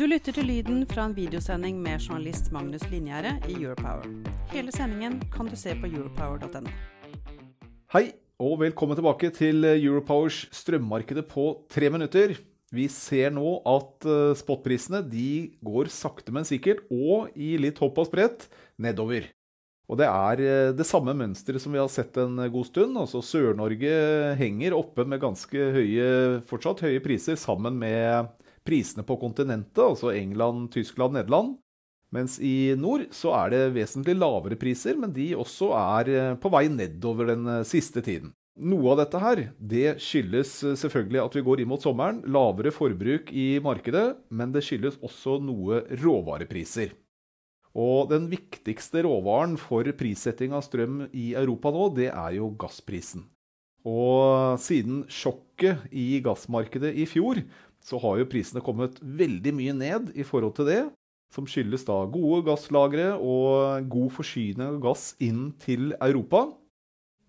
Du lytter til lyden fra en videosending med journalist Magnus Linjære i Europower. Hele sendingen kan du se på europower.no. Hei, og velkommen tilbake til Europowers strømmarkedet på tre minutter. Vi ser nå at eh, spotprisene de går sakte, men sikkert, og i litt hopp og sprett, nedover. Og det er eh, det samme mønsteret som vi har sett en god stund. Altså Sør-Norge henger oppe med ganske høye, fortsatt høye priser sammen med prisene på kontinentet, altså England, Tyskland, Nederland. Mens i nord så er det vesentlig lavere priser, men de også er eh, på vei nedover den eh, siste tiden. Noe av dette her, det skyldes eh, selvfølgelig at vi går inn mot sommeren, lavere forbruk i markedet, men det skyldes også noe råvarepriser. Og den viktigste råvaren for prissetting av strøm i Europa nå, det er jo gassprisen. Og siden sjokket i gassmarkedet i fjor, så har jo prisene kommet veldig mye ned i forhold til det. Som skyldes da gode gasslagre og god forsyning av gass inn til Europa.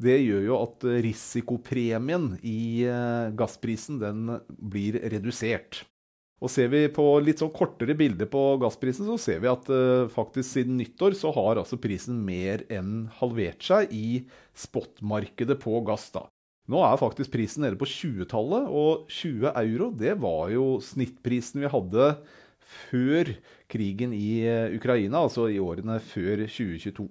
Det gjør jo at risikopremien i eh, gassprisen den blir redusert. Og Ser vi på litt sånn kortere bilder på gassprisen, så ser vi at uh, faktisk siden nyttår så har altså prisen mer enn halvert seg i spotmarkedet på gass. da. Nå er faktisk prisen nede på 20-tallet, og 20 euro det var jo snittprisen vi hadde før krigen i eh, Ukraina, altså i årene før 2022.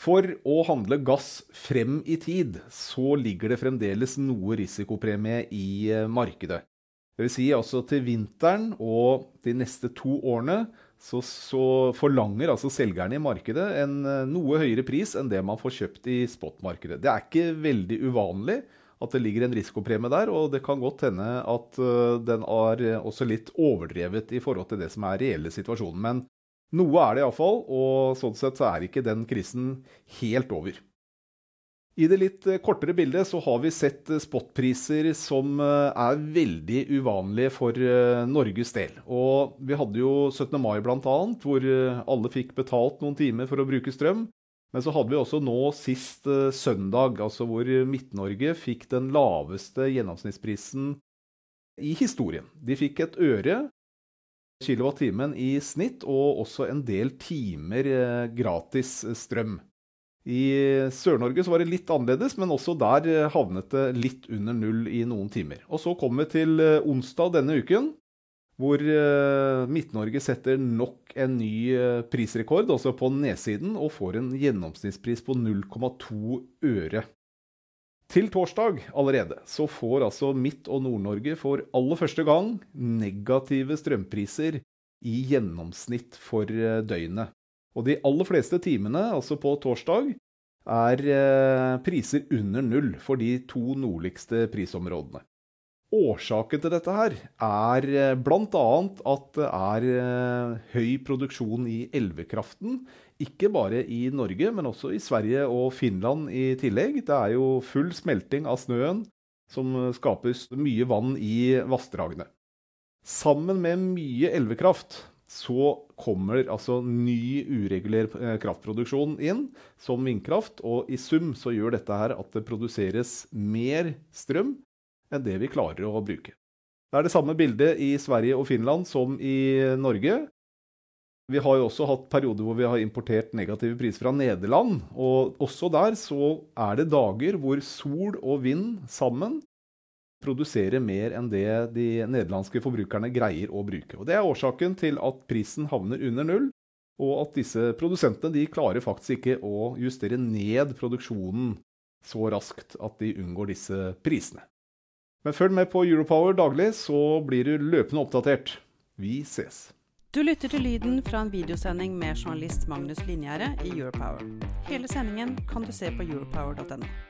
For å handle gass frem i tid, så ligger det fremdeles noe risikopremie i eh, markedet. Det vil si altså til vinteren og de neste to årene så, så, forlanger altså selgerne i markedet en eh, noe høyere pris enn det man får kjøpt i spotmarkedet. Det er ikke veldig uvanlig at det ligger en risikopremie der, og det kan godt hende at eh, den er også litt overdrevet i forhold til det som er reelle situasjonen. Men noe er det iallfall, og sånn sett så er ikke den krisen helt over. I det litt eh, kortere bildet så har vi sett eh, spotpriser som eh, er veldig uvanlige for Norges del. Og vi hadde jo 17. mai bl.a., hvor alle fikk betalt noen timer for å bruke strøm. Men så hadde vi også nå sist søndag, altså hvor Midt-Norge fikk den laveste gjennomsnittsprisen i historien. De fikk et øre kilowattimen i snitt, og også en del timer gratis strøm. I Sør-Norge så var det litt annerledes, men også der eh, havnet det litt under null i noen timer. Og så kommer vi til eh, onsdag denne uken, hvor eh, Midt-Norge setter nok en ny prisrekord, altså på nedsiden, og får en gjennomsnittspris på 0,2 øre. Til torsdag allerede så får altså Midt- og Nord-Norge for aller første gang negative strømpriser i gjennomsnitt for døgnet. Og de aller fleste timene, altså på torsdag, er eh, priser under null for de to nordligste prisområdene. Årsaken til dette her er eh, bl.a. at det er eh, høy produksjon i elvekraften. Ikke bare i Norge, men også i Sverige og Finland i tillegg. Det er jo full smelting av snøen som skaper mye vann i vassdragene. Sammen med mye elvekraft så kommer altså ny uregulert eh, kraftproduksjon inn, som vindkraft. Og i sum så gjør dette her at det produseres mer strøm enn det vi klarer å bruke. Det er det samme bildet i Sverige og Finland som i Norge. Vi har jo også hatt perioder hvor vi har importert negative priser fra Nederland. Og også der så er det dager hvor sol og vind sammen produsere mer enn det de nederlandske forbrukerne greier å bruke. Og Det er årsaken til at prisen havner under null, og at disse produsentene de klarer faktisk ikke å justere ned produksjonen så raskt at de unngår disse prisene. Men følg med på Europower daglig, så blir du løpende oppdatert. Vi ses. Du lytter til lyden fra en videosending med journalist Magnus Linjære i Europower. Hele sendingen kan du se på europower.no.